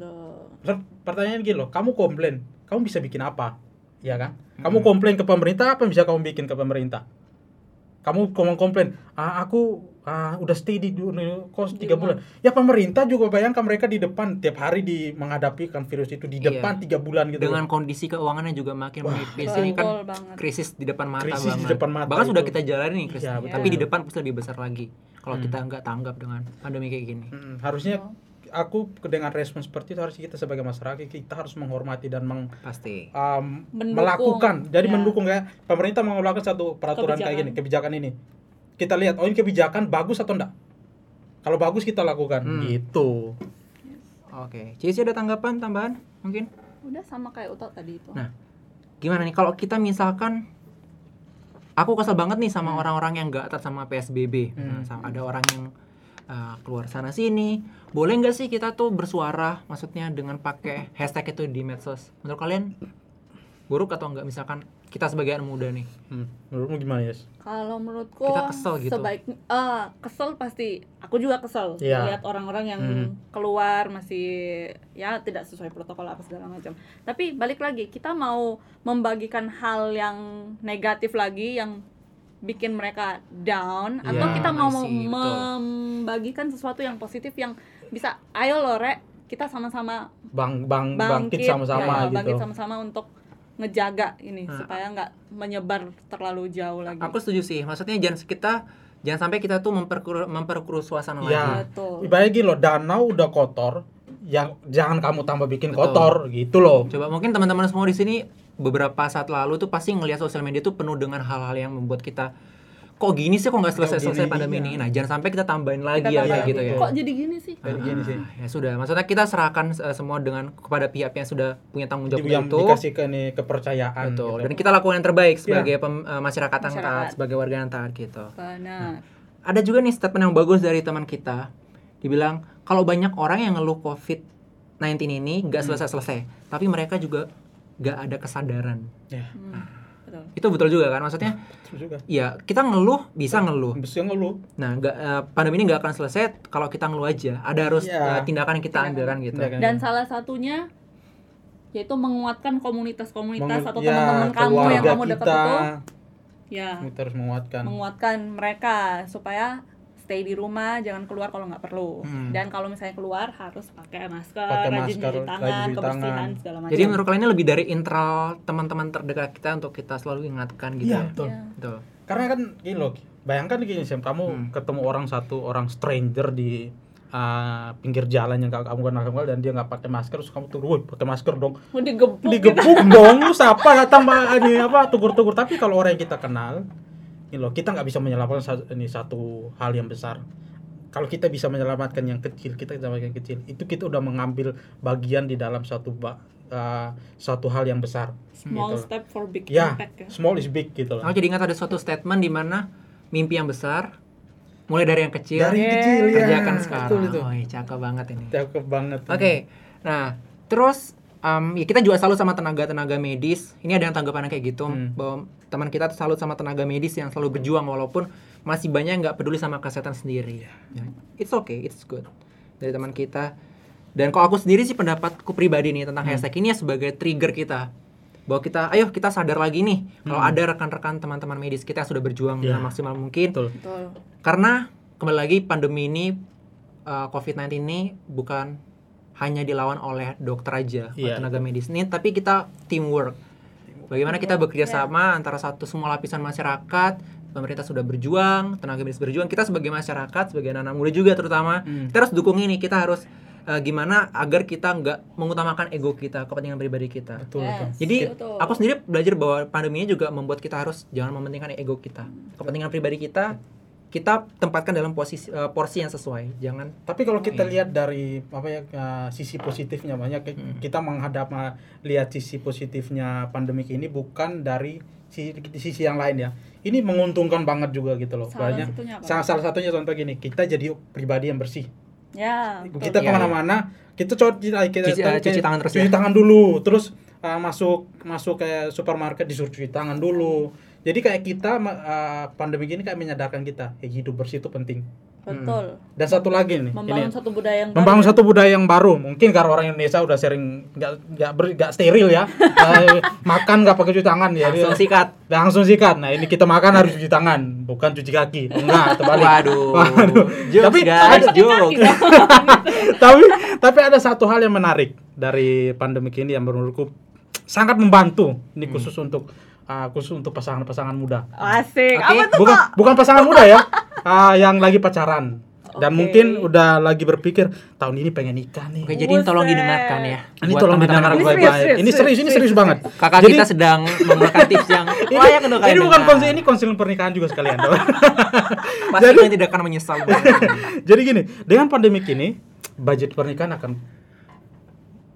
[SPEAKER 3] Pertanyaan gini loh, kamu komplain, kamu bisa bikin apa? Ya kan?
[SPEAKER 2] Hmm.
[SPEAKER 3] Kamu komplain ke pemerintah, apa yang bisa kamu bikin ke pemerintah? Kamu ngomong komplain, ah, aku ah, udah stay di di kos
[SPEAKER 4] Di
[SPEAKER 3] tiga bulan. Ya pemerintah juga bayangkan mereka di depan tiap hari di menghadapi kan virus itu di
[SPEAKER 2] Iya.
[SPEAKER 3] depan tiga bulan gitu.
[SPEAKER 2] Dengan kondisi keuangannya juga makin
[SPEAKER 3] Wah.
[SPEAKER 2] menipis ini kan
[SPEAKER 4] banget.
[SPEAKER 2] krisis di depan mata
[SPEAKER 3] Krisis di
[SPEAKER 2] banget.
[SPEAKER 3] depan mata
[SPEAKER 2] Bahkan sudah
[SPEAKER 3] itu.
[SPEAKER 2] kita jalani nih krisis,
[SPEAKER 3] Iya,
[SPEAKER 4] betul.
[SPEAKER 2] tapi di depan pasti lebih besar lagi kalau
[SPEAKER 3] Hmm.
[SPEAKER 2] kita nggak tanggap dengan pandemi kayak gini.
[SPEAKER 3] Mm, harusnya
[SPEAKER 4] Oh.
[SPEAKER 3] Aku dengan respon seperti itu harus kita sebagai masyarakat kita harus menghormati dan meng,
[SPEAKER 2] Pasti.
[SPEAKER 3] um,
[SPEAKER 4] Mendukung.
[SPEAKER 3] melakukan jadi
[SPEAKER 4] Ya.
[SPEAKER 3] mendukung ya pemerintah mau melakukan satu peraturan kayak gini kebijakan ini kita lihat oh ini kebijakan bagus atau enggak kalau bagus kita lakukan
[SPEAKER 2] Hmm.
[SPEAKER 3] gitu
[SPEAKER 2] Oke, Cici ada tanggapan tambahan mungkin?
[SPEAKER 4] Udah sama kayak Uto tadi itu.
[SPEAKER 2] Nah, Gimana nih kalau kita misalkan aku kesel banget nih sama orang-orang yang nggak taat sama PSBB. Nah,
[SPEAKER 3] Hmm.
[SPEAKER 2] sama ada orang yang uh, keluar sana sini. Boleh nggak sih kita tuh bersuara maksudnya dengan pakai hashtag itu di medsos? Menurut kalian buruk atau enggak misalkan kita sebagai anak muda nih
[SPEAKER 3] Hmm. Menurutmu gimana, Yes?
[SPEAKER 4] Kalau menurutku
[SPEAKER 2] Kita kesel gitu.
[SPEAKER 4] Sebaik eh, kesel pasti. Aku juga kesel
[SPEAKER 3] Iya.
[SPEAKER 4] lihat orang-orang yang
[SPEAKER 3] Hmm.
[SPEAKER 4] keluar masih ya tidak sesuai protokol apa segala macam. Tapi balik lagi kita mau membagikan hal yang negatif lagi yang bikin mereka down atau
[SPEAKER 2] Iya,
[SPEAKER 4] kita mau
[SPEAKER 2] see, betul.
[SPEAKER 4] membagikan sesuatu yang positif yang bisa ayo loh Rek, kita sama-sama
[SPEAKER 3] Bang bang bangkit sama-sama
[SPEAKER 4] ya,
[SPEAKER 3] gitu.
[SPEAKER 4] bangkit sama-sama untuk ngejaga ini
[SPEAKER 2] Nah,
[SPEAKER 4] supaya nggak menyebar terlalu jauh lagi.
[SPEAKER 2] aku setuju sih maksudnya jangan kita jangan sampai kita tuh memperkeruh memperkeruh suasana
[SPEAKER 3] Iya.
[SPEAKER 2] lagi
[SPEAKER 4] Betul.
[SPEAKER 3] Ibaratnya gini loh, danau udah kotor, yang jangan kamu tambah bikin
[SPEAKER 2] Betul.
[SPEAKER 3] kotor gitu loh.
[SPEAKER 2] coba mungkin teman-teman semua di sini beberapa saat lalu tuh pasti ngelihat sosial media tuh penuh dengan hal-hal yang membuat kita kok gini sih kok nggak selesai-selesai pandemi ini nah jangan sampai kita tambahin lagi
[SPEAKER 4] Kita
[SPEAKER 2] ya kayak gitu ya
[SPEAKER 4] Kok jadi gini sih?
[SPEAKER 3] Kayak gini sih.
[SPEAKER 2] Ah, ya sudah maksudnya kita serahkan eh, semua dengan kepada pihak yang sudah punya tanggung jawab
[SPEAKER 3] yang
[SPEAKER 2] itu
[SPEAKER 3] dikasih ke nih kepercayaan
[SPEAKER 2] betul
[SPEAKER 3] gitu.
[SPEAKER 2] dan kita lakukan yang terbaik
[SPEAKER 3] Iya.
[SPEAKER 2] sebagai pem- eh, masyarakat yang taat sebagai warga yang taat gitu
[SPEAKER 4] Benar.
[SPEAKER 2] ada juga nih statement yang bagus dari teman kita dibilang kalau banyak orang yang ngeluh covid 19 ini
[SPEAKER 3] Hmm.
[SPEAKER 2] nggak selesai-selesai tapi mereka juga nggak ada kesadaran
[SPEAKER 3] Ya,
[SPEAKER 4] Hmm, betul.
[SPEAKER 2] itu betul juga kan maksudnya
[SPEAKER 3] terus juga.
[SPEAKER 2] ya kita ngeluh bisa ngeluh
[SPEAKER 3] Bisa ngeluh.
[SPEAKER 2] nah nggak eh, pandemi ini nggak akan selesai kalau kita ngeluh aja ada harus
[SPEAKER 3] Iya.
[SPEAKER 2] eh, tindakan yang kita
[SPEAKER 4] Tindakan.
[SPEAKER 2] ambil kan gitu
[SPEAKER 3] Tindakan.
[SPEAKER 4] Dan salah satunya yaitu menguatkan komunitas-komunitas
[SPEAKER 3] Mengu-
[SPEAKER 4] atau
[SPEAKER 3] ya,
[SPEAKER 4] teman-teman kamu yang kamu dekat
[SPEAKER 3] kita,
[SPEAKER 4] itu ya
[SPEAKER 3] Kita harus menguatkan.
[SPEAKER 4] menguatkan mereka supaya stay di rumah jangan keluar kalau nggak perlu
[SPEAKER 2] Hmm.
[SPEAKER 4] dan kalau misalnya keluar harus pakai masker,
[SPEAKER 3] Pakai
[SPEAKER 4] rajin
[SPEAKER 3] masker,
[SPEAKER 4] cuci tangan,
[SPEAKER 3] rajin cuci
[SPEAKER 4] kebersihan
[SPEAKER 3] tangan.
[SPEAKER 4] segala macam.
[SPEAKER 2] jadi menurut kalian ini lebih dari internal teman-teman terdekat kita untuk kita selalu ingatkan gitu
[SPEAKER 3] Iya,
[SPEAKER 2] ya
[SPEAKER 3] betul.
[SPEAKER 4] Iya.
[SPEAKER 2] Betul.
[SPEAKER 3] Karena kan gini loh, bayangkan gini Sam, kamu
[SPEAKER 2] Hmm.
[SPEAKER 3] ketemu orang satu orang stranger di uh, pinggir jalan yang gak kamu kenal kenal dan dia nggak pakai masker, terus kamu tuh, woi pakai masker dong,
[SPEAKER 4] Mau digebuk, gitu.
[SPEAKER 3] digebuk dong, lu siapa datang Mbak, ini apa tugur-tugur. Tapi kalau orang yang kita kenal, ini loh kita nggak bisa menyelamatkan satu, ini satu hal yang besar. Kalau kita bisa menyelamatkan yang kecil, kita menyelamatkan yang kecil, itu kita udah mengambil bagian di dalam satu ba- uh, suatu hal yang besar.
[SPEAKER 4] small
[SPEAKER 3] gitu.
[SPEAKER 4] step for big
[SPEAKER 3] Ya,
[SPEAKER 4] impact ya.
[SPEAKER 3] small is big gitu loh.
[SPEAKER 2] Aku jadi ingat ada suatu statement di mana mimpi yang besar mulai dari yang kecil
[SPEAKER 3] Dari yang kecil ya.
[SPEAKER 2] kerjakan sekarang.
[SPEAKER 3] Betul itu.
[SPEAKER 2] Oh, iya, cakep banget ini.
[SPEAKER 3] Cakep banget.
[SPEAKER 2] Oke, nah terus um, ya kita juga salut sama tenaga-tenaga medis. Ini ada yang tanggapan kayak gitu
[SPEAKER 3] Hmm.
[SPEAKER 2] bahwa teman kita tuh salut sama tenaga medis yang selalu berjuang walaupun masih banyak yang nggak peduli sama kesehatan sendiri. Ya, It's okay, it's good dari teman kita. Dan kalau aku sendiri sih pendapatku pribadi nih tentang
[SPEAKER 3] Hmm.
[SPEAKER 2] hashtag ini ya sebagai trigger kita bahwa kita, ayo kita sadar lagi nih kalau
[SPEAKER 3] Hmm.
[SPEAKER 2] ada rekan-rekan teman-teman medis kita yang sudah berjuang
[SPEAKER 3] Ya.
[SPEAKER 2] dengan maksimal mungkin
[SPEAKER 3] Betul.
[SPEAKER 4] Betul.
[SPEAKER 2] karena kembali lagi pandemi ini uh, COVID-19 ini bukan hanya dilawan oleh dokter aja, oleh
[SPEAKER 3] Iya,
[SPEAKER 2] tenaga medis ini, tapi kita teamwork. Bagaimana kita bekerja
[SPEAKER 4] Ya.
[SPEAKER 2] sama antara satu semua lapisan masyarakat, pemerintah sudah berjuang, tenaga medis berjuang, kita sebagai masyarakat, sebagai anak muda juga terutama,
[SPEAKER 3] Hmm.
[SPEAKER 2] kita harus dukung ini, kita harus uh, gimana agar kita nggak mengutamakan ego kita, kepentingan pribadi kita.
[SPEAKER 3] Betul,
[SPEAKER 4] Yes.
[SPEAKER 3] betul.
[SPEAKER 2] Jadi
[SPEAKER 4] Betul.
[SPEAKER 2] aku sendiri belajar bahwa pandemi ini juga membuat kita harus jangan mementingkan ego kita, kepentingan pribadi kita kita tempatkan dalam posisi eh, porsi yang sesuai. Jangan
[SPEAKER 3] Tapi kalau kita
[SPEAKER 2] Iya.
[SPEAKER 3] lihat dari apa ya uh, sisi positifnya banyak
[SPEAKER 2] Hmm.
[SPEAKER 3] kita menghadap uh, lihat sisi positifnya pandemik ini bukan dari sisi, sisi yang lain ya. Ini menguntungkan banget juga gitu loh.
[SPEAKER 4] Salah
[SPEAKER 3] Banyak-
[SPEAKER 4] satunya apa?
[SPEAKER 3] salah, salah satunya contoh gini, kita jadi pribadi yang bersih.
[SPEAKER 4] Ya, betul.
[SPEAKER 3] kita
[SPEAKER 2] Iya,
[SPEAKER 3] ke mana-mana kita coba kita, kita
[SPEAKER 2] Cuci- eh, cuci tangan terus
[SPEAKER 3] cuci
[SPEAKER 2] ya?
[SPEAKER 3] tangan dulu terus uh, masuk masuk kayak supermarket disuruh cuci tangan dulu jadi kayak kita uh, pandemi ini kayak menyadarkan kita ya hidup bersih itu penting
[SPEAKER 4] Betul.
[SPEAKER 3] dan satu lagi nih
[SPEAKER 4] Membangun
[SPEAKER 3] ini
[SPEAKER 4] satu budaya yang
[SPEAKER 3] membangun
[SPEAKER 4] baru.
[SPEAKER 3] satu budaya yang baru mungkin karena orang Indonesia udah sering nggak nggak steril ya Eh, makan nggak pakai cuci tangan ya
[SPEAKER 2] langsung sikat.
[SPEAKER 3] langsung sikat nah ini kita makan harus cuci tangan bukan cuci kaki enggak terbalik
[SPEAKER 2] Waduh.
[SPEAKER 3] Waduh.
[SPEAKER 2] Jokes,
[SPEAKER 3] Tapi
[SPEAKER 2] guys,
[SPEAKER 3] ada-
[SPEAKER 2] jokes.
[SPEAKER 3] tapi tapi ada satu hal yang menarik dari pandemi ini yang menurutku sangat membantu ini
[SPEAKER 2] Hmm.
[SPEAKER 3] khusus untuk uh, khusus untuk pasangan-pasangan muda
[SPEAKER 4] Asik.
[SPEAKER 2] Oke.
[SPEAKER 4] Apa tuh,
[SPEAKER 3] bukan
[SPEAKER 4] Kak?
[SPEAKER 3] bukan pasangan muda ya uh, yang lagi pacaran dan
[SPEAKER 4] Oke.
[SPEAKER 3] mungkin udah lagi berpikir tahun ini pengen nikah nih
[SPEAKER 2] Oke, jadi ini tolong didengarkan ya.
[SPEAKER 3] ini tolong
[SPEAKER 2] teman-teman
[SPEAKER 3] didengar
[SPEAKER 4] Ini
[SPEAKER 2] yang-
[SPEAKER 4] serius,
[SPEAKER 3] baik-baik ini serius ini
[SPEAKER 4] serius,
[SPEAKER 3] serius banget
[SPEAKER 2] Kakak
[SPEAKER 3] Jadi-
[SPEAKER 2] kita sedang memberikan tips yang
[SPEAKER 3] ini,
[SPEAKER 2] layak untuk kalian
[SPEAKER 3] ini bukan konsul ini konseling pernikahan juga sekalian
[SPEAKER 2] Pasti kalian tidak akan menyesal.
[SPEAKER 3] jadi gini dengan pandemi ini budget pernikahan akan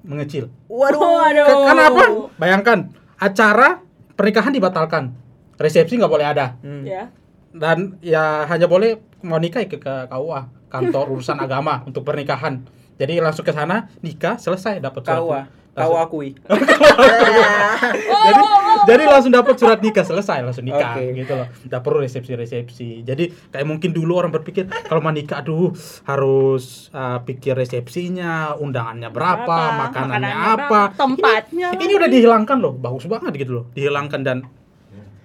[SPEAKER 3] mengecil
[SPEAKER 2] Waduh.
[SPEAKER 4] Waduh.
[SPEAKER 3] Karena apa? Bayangkan acara pernikahan dibatalkan, resepsi nggak boleh ada,
[SPEAKER 2] Hmm.
[SPEAKER 4] Ya.
[SPEAKER 3] dan ya hanya boleh mau nikah ya ke, ke KUA kantor urusan agama untuk pernikahan. Jadi langsung ke sana nikah selesai dapat surat
[SPEAKER 2] KUA. Kau akui.
[SPEAKER 3] jadi jadi langsung dapat surat nikah selesai langsung nikah
[SPEAKER 2] Oke.
[SPEAKER 3] gitu loh. Nggak perlu resepsi resepsi jadi kayak mungkin dulu orang berpikir kalau mau nikah aduh harus uh, pikir resepsinya undangannya berapa,
[SPEAKER 4] Berapa,
[SPEAKER 3] makanannya,
[SPEAKER 4] makanannya
[SPEAKER 3] apa.
[SPEAKER 4] berapa, tempatnya.
[SPEAKER 3] ini, ini udah dihilangkan loh bagus banget gitu loh dihilangkan dan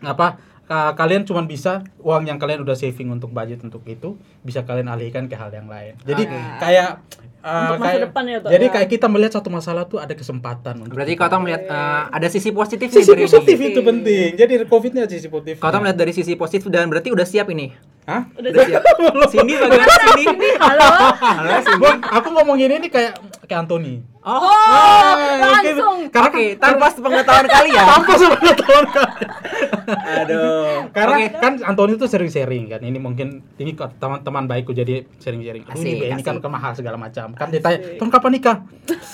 [SPEAKER 3] apa uh, kalian cuma bisa uang yang kalian udah saving untuk budget untuk itu bisa kalian alihkan ke hal yang lain. Jadi
[SPEAKER 2] Oke.
[SPEAKER 3] kayak uh,
[SPEAKER 4] Untuk masa
[SPEAKER 3] kayak-
[SPEAKER 4] depan ya,
[SPEAKER 3] jadi
[SPEAKER 4] ya.
[SPEAKER 3] kayak kita melihat satu masalah tuh ada kesempatan
[SPEAKER 2] Berarti
[SPEAKER 3] kita.
[SPEAKER 2] kau melihat eh, ada sisi positif nih
[SPEAKER 3] sisi
[SPEAKER 2] dari
[SPEAKER 3] positif
[SPEAKER 2] ini.
[SPEAKER 3] itu penting jadi covidnya sisi positif
[SPEAKER 2] Kau melihat dari sisi positif dan berarti udah siap ini.
[SPEAKER 3] Hah?
[SPEAKER 4] Udah
[SPEAKER 2] Udah siap. Cindy bagaimana Cindy?
[SPEAKER 4] halo
[SPEAKER 2] Halo.
[SPEAKER 3] Gua, aku ngomong ini nih kayak kayak Anthony
[SPEAKER 2] Oh,
[SPEAKER 4] oh langsung
[SPEAKER 3] karena
[SPEAKER 2] oke, tanpa pengetahuan kalian.
[SPEAKER 3] tanpa sepengetahuan kalian.
[SPEAKER 2] Aduh.
[SPEAKER 3] karena
[SPEAKER 2] Oke.
[SPEAKER 3] kan Anthony tuh sering sharing kan ini mungkin ini teman-teman baikku jadi sering sharing Aduh,
[SPEAKER 2] Asik,
[SPEAKER 3] ini, ini kan kemahal segala macam kan ditanya Ton kapan nikah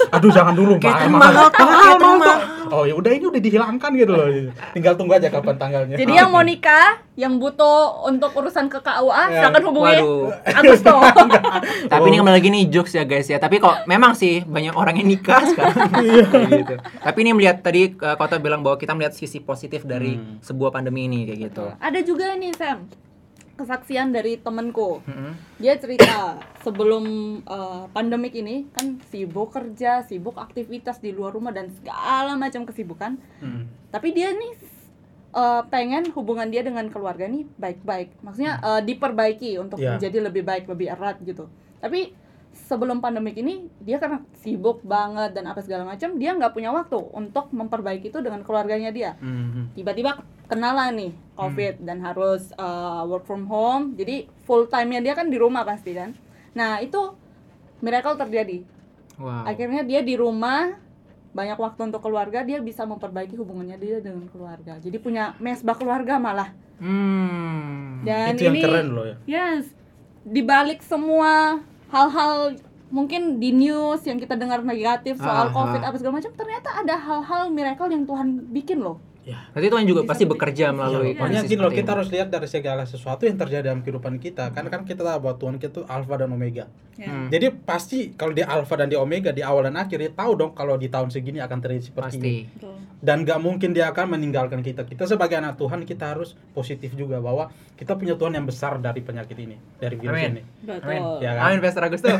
[SPEAKER 3] aduh jangan dulu
[SPEAKER 2] Catering
[SPEAKER 3] mahal
[SPEAKER 2] mahal,
[SPEAKER 3] mahal, oh ya udah ini udah dihilangkan gitu loh tinggal tunggu aja kapan tanggalnya
[SPEAKER 4] jadi yang mau nikah yang butuh untuk urusan ke KUA
[SPEAKER 3] Ya.
[SPEAKER 4] silakan hubungi
[SPEAKER 2] Waduh.
[SPEAKER 4] Agus Toh.
[SPEAKER 2] Tapi ini kembali lagi nih jokes ya guys ya. Tapi kok memang sih banyak orang yang nikah sekarang. Kayak gitu. Tapi ini melihat tadi uh, Kota bilang bahwa kita melihat sisi positif dari
[SPEAKER 3] Hmm.
[SPEAKER 2] sebuah pandemi ini kayak gitu.
[SPEAKER 4] ada juga nih Sam kesaksian dari temenku
[SPEAKER 2] Mm-mm.
[SPEAKER 4] dia cerita sebelum eh, pandemik ini kan sibuk kerja sibuk aktivitas di luar rumah dan segala macam kesibukan
[SPEAKER 3] Hmm.
[SPEAKER 4] tapi dia nih eh, pengen hubungan dia dengan keluarga nih baik-baik maksudnya eh, diperbaiki untuk
[SPEAKER 3] Iya.
[SPEAKER 4] menjadi lebih baik lebih erat gitu tapi sebelum pandemik ini dia karena sibuk banget dan apa segala macam dia nggak punya waktu untuk memperbaiki itu dengan keluarganya dia.
[SPEAKER 3] Hmm.
[SPEAKER 4] tiba-tiba kenalan nih covid dan harus uh, work from home jadi full time nya dia kan di rumah pasti kan. Nah itu miracle terjadi.
[SPEAKER 2] Wow.
[SPEAKER 4] akhirnya dia di rumah banyak waktu untuk keluarga dia bisa memperbaiki hubungannya dia dengan keluarga. Jadi punya mesbah keluarga malah.
[SPEAKER 2] Hmm.
[SPEAKER 4] dan
[SPEAKER 3] itu yang
[SPEAKER 4] ini
[SPEAKER 3] keren loh ya.
[SPEAKER 4] Yes. Dibalik semua hal-hal mungkin di news yang kita dengar negatif soal
[SPEAKER 2] Aha.
[SPEAKER 4] covid apa segala macam ternyata ada hal-hal miracle yang Tuhan bikin loh
[SPEAKER 3] ya
[SPEAKER 2] Berarti Tuhan juga
[SPEAKER 4] Bisa
[SPEAKER 2] pasti bekerja melalui
[SPEAKER 3] makanya
[SPEAKER 2] kondisi
[SPEAKER 3] gini loh kita
[SPEAKER 2] ini.
[SPEAKER 3] harus lihat dari segala sesuatu yang terjadi dalam kehidupan kita kan kan kita tahu bahwa Tuhan kita itu alfa dan omega
[SPEAKER 4] Ya.
[SPEAKER 2] Hmm.
[SPEAKER 3] jadi pasti kalau di alfa dan di omega di awal dan akhir dia tahu dong kalau di tahun segini akan terjadi seperti ini
[SPEAKER 2] Pasti.
[SPEAKER 4] Betul.
[SPEAKER 3] dan gak mungkin dia akan meninggalkan kita kita sebagai anak Tuhan kita harus positif juga bahwa kita punya Tuhan yang besar dari penyakit ini dari virus
[SPEAKER 2] Amin.
[SPEAKER 3] ini
[SPEAKER 4] betul
[SPEAKER 2] Amin.
[SPEAKER 3] Ya kan?
[SPEAKER 2] Amin Pastor Agustus.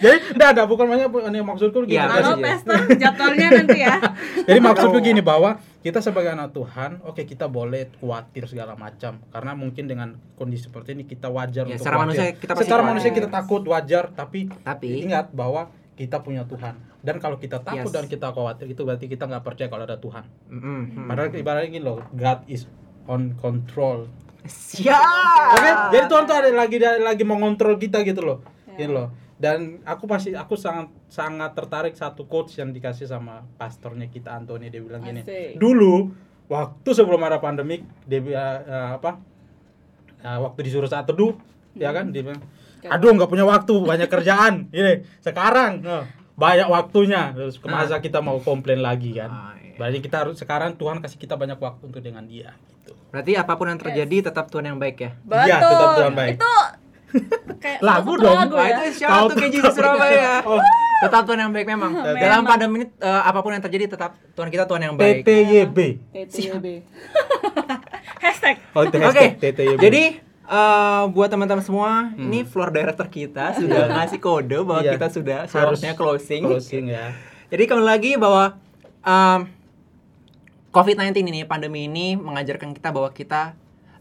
[SPEAKER 3] jadi enggak ada bukan banyak ini maksudku gini
[SPEAKER 2] Iya,
[SPEAKER 3] Jadi-
[SPEAKER 4] Halo
[SPEAKER 2] Kasih,
[SPEAKER 4] pesta jadwalnya nanti ya.
[SPEAKER 3] Jadi maksudku gini bahwa kita sebagai anak Tuhan, oke kita boleh khawatir segala macam karena mungkin dengan kondisi seperti ini kita wajar
[SPEAKER 2] Ya,
[SPEAKER 3] untuk
[SPEAKER 2] secara
[SPEAKER 3] khawatir.
[SPEAKER 2] manusia kita pasti
[SPEAKER 3] secara
[SPEAKER 2] khawatir.
[SPEAKER 3] manusia kita takut wajar, tapi,
[SPEAKER 2] Tapi
[SPEAKER 3] ingat bahwa kita punya Tuhan. Dan kalau kita takut
[SPEAKER 2] Yes.
[SPEAKER 3] dan kita khawatir itu berarti kita nggak percaya kalau ada Tuhan.
[SPEAKER 2] Mm, mm.
[SPEAKER 3] Padahal ibaratnya gini loh, God is on control.
[SPEAKER 2] siap.
[SPEAKER 3] Oke, jadi Tuhan tuh ada lagi ada lagi mengontrol kita gitu loh.
[SPEAKER 4] Ya.
[SPEAKER 3] Gitu loh. Dan aku pasti aku sangat sangat tertarik satu quotes yang dikasih sama pastornya kita Anthony dia bilang gini.
[SPEAKER 4] Asik.
[SPEAKER 3] Dulu waktu sebelum ada pandemik dia eh, apa? eh, waktu disuruh saat teduh ya kan dia bilang aduh nggak punya waktu banyak kerjaan ini sekarang eh, banyak waktunya terus kemasa kita mau komplain lagi kan
[SPEAKER 2] Ah, iya.
[SPEAKER 3] berarti kita harus sekarang Tuhan kasih kita banyak waktu untuk dengan dia gitu
[SPEAKER 2] Berarti apa pun yang terjadi tetap Tuhan yang baik ya.
[SPEAKER 4] Betul.
[SPEAKER 3] Iya, tetap Tuhan baik.
[SPEAKER 4] Itu kayak
[SPEAKER 3] Lagu
[SPEAKER 4] satu
[SPEAKER 3] dong.
[SPEAKER 4] Lagu ya.
[SPEAKER 2] itu tuh KJ Surabaya?
[SPEAKER 3] Oh.
[SPEAKER 2] Tetap Tuhan yang baik memang.
[SPEAKER 4] Memang.
[SPEAKER 2] Dalam pandemi ini eh, apa pun yang terjadi tetap Tuhan kita Tuhan yang baik.
[SPEAKER 3] TTYB
[SPEAKER 4] TTYB. Hashtag.
[SPEAKER 3] oh
[SPEAKER 2] Oke.
[SPEAKER 3] hashtag TTYB
[SPEAKER 2] Jadi eh, buat teman-teman semua, ini floor director kita sudah ngasih kode bahwa
[SPEAKER 3] Hmm. Iya.
[SPEAKER 2] kita sudah
[SPEAKER 3] Harus
[SPEAKER 2] seharusnya closing.
[SPEAKER 3] closing ya
[SPEAKER 2] Jadi kembali lagi bahwa em, COVID-19 ini, pandemi ini mengajarkan kita bahwa kita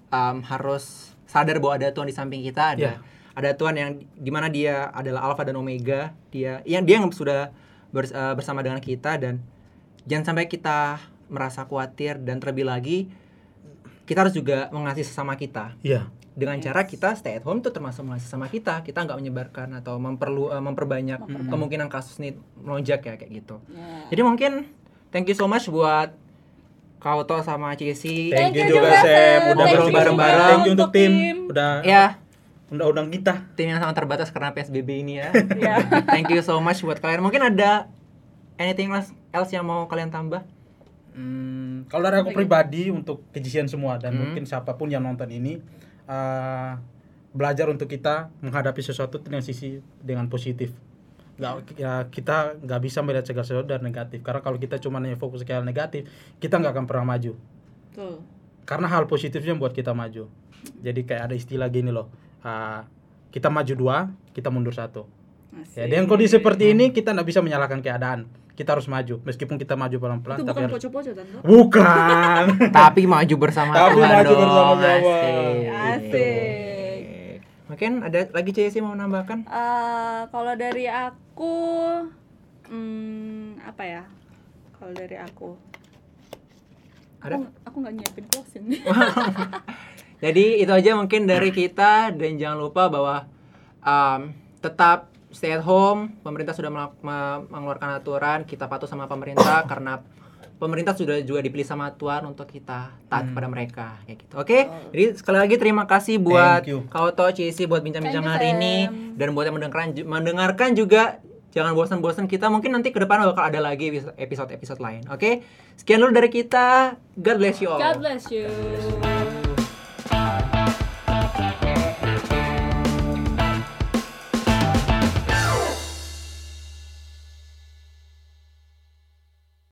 [SPEAKER 2] em, harus sadar bahwa ada Tuhan di samping kita, ada
[SPEAKER 3] Iya.
[SPEAKER 2] ada Tuhan yang di mana dia adalah Alpha dan Omega, dia yang dia yang sudah bers- eh, bersama dengan kita dan jangan sampai kita merasa khawatir dan terlebih lagi kita harus juga mengasihi sesama kita.
[SPEAKER 3] Iya.
[SPEAKER 2] Dengan cara kita stay at home itu termasuk mengasihi sama kita. Kita nggak menyebarkan atau memperlu eh, memperbanyak kemungkinan kasus ini melonjak ya kayak gitu.
[SPEAKER 4] Ya.
[SPEAKER 2] jadi mungkin thank you so much buat Kauto sama Cici
[SPEAKER 3] thank,
[SPEAKER 4] Thank
[SPEAKER 3] you juga Sam. udah
[SPEAKER 2] Thank you
[SPEAKER 3] berlomba
[SPEAKER 2] bareng-bareng.
[SPEAKER 3] thank you untuk tim
[SPEAKER 4] tim.
[SPEAKER 3] udah
[SPEAKER 2] ya
[SPEAKER 3] undang-undang kita
[SPEAKER 2] tim yang sangat terbatas karena PSBB ini ya
[SPEAKER 4] Ya.
[SPEAKER 2] thank you so much buat kalian mungkin ada anything else else yang mau kalian tambah
[SPEAKER 3] Hmm, kalau dari aku pribadi untuk kejisian semua dan
[SPEAKER 2] Hmm.
[SPEAKER 3] mungkin siapa pun yang nonton ini eh, belajar untuk kita menghadapi sesuatu dengan sisi dengan positif. Nggak ya, kita nggak bisa melihat segala sesuatu dari negatif karena kalau kita cuma hanya fokus ke hal negatif kita nggak akan pernah maju
[SPEAKER 4] Betul.
[SPEAKER 3] karena hal positifnya buat kita maju jadi kayak ada istilah gini loh ah, kita maju dua kita mundur satu ya
[SPEAKER 4] Asik.
[SPEAKER 3] dengan kondisi seperti ini kita nggak bisa menyalahkan keadaan kita harus maju meskipun kita maju pelan-pelan
[SPEAKER 4] Itu
[SPEAKER 3] tapi
[SPEAKER 4] bukan
[SPEAKER 3] harus
[SPEAKER 4] poco-poco
[SPEAKER 3] bukan
[SPEAKER 2] Tapi maju bersama
[SPEAKER 3] Tapi maju
[SPEAKER 2] dong.
[SPEAKER 3] bersama-sama.
[SPEAKER 2] Asik.
[SPEAKER 4] Asik.
[SPEAKER 2] Mungkin ada lagi Cesi mau nambahkan?
[SPEAKER 4] Eh, kalau dari aku, hmm, apa ya? Kalau dari aku,
[SPEAKER 2] Ada?
[SPEAKER 4] aku, aku nggak nyiapin closing.
[SPEAKER 2] Jadi itu aja mungkin dari kita dan jangan lupa bahwa um, tetap stay at home. Pemerintah sudah mengeluarkan aturan, kita patuh sama pemerintah karena pemerintah sudah juga dipilih sama Tuhan untuk kita taat kepada mereka kayak gitu. Oke. Jadi sekali lagi terima kasih buat
[SPEAKER 3] you.
[SPEAKER 2] Kauto Cici buat bincang-bincang
[SPEAKER 4] you,
[SPEAKER 2] hari ini dan buat yang mendengarkan mendengarkan juga jangan bosan-bosan kita mungkin nanti ke depan bakal ada lagi episode-episode lain. Oke. Sekian dulu dari kita. God bless you all.
[SPEAKER 4] God bless you.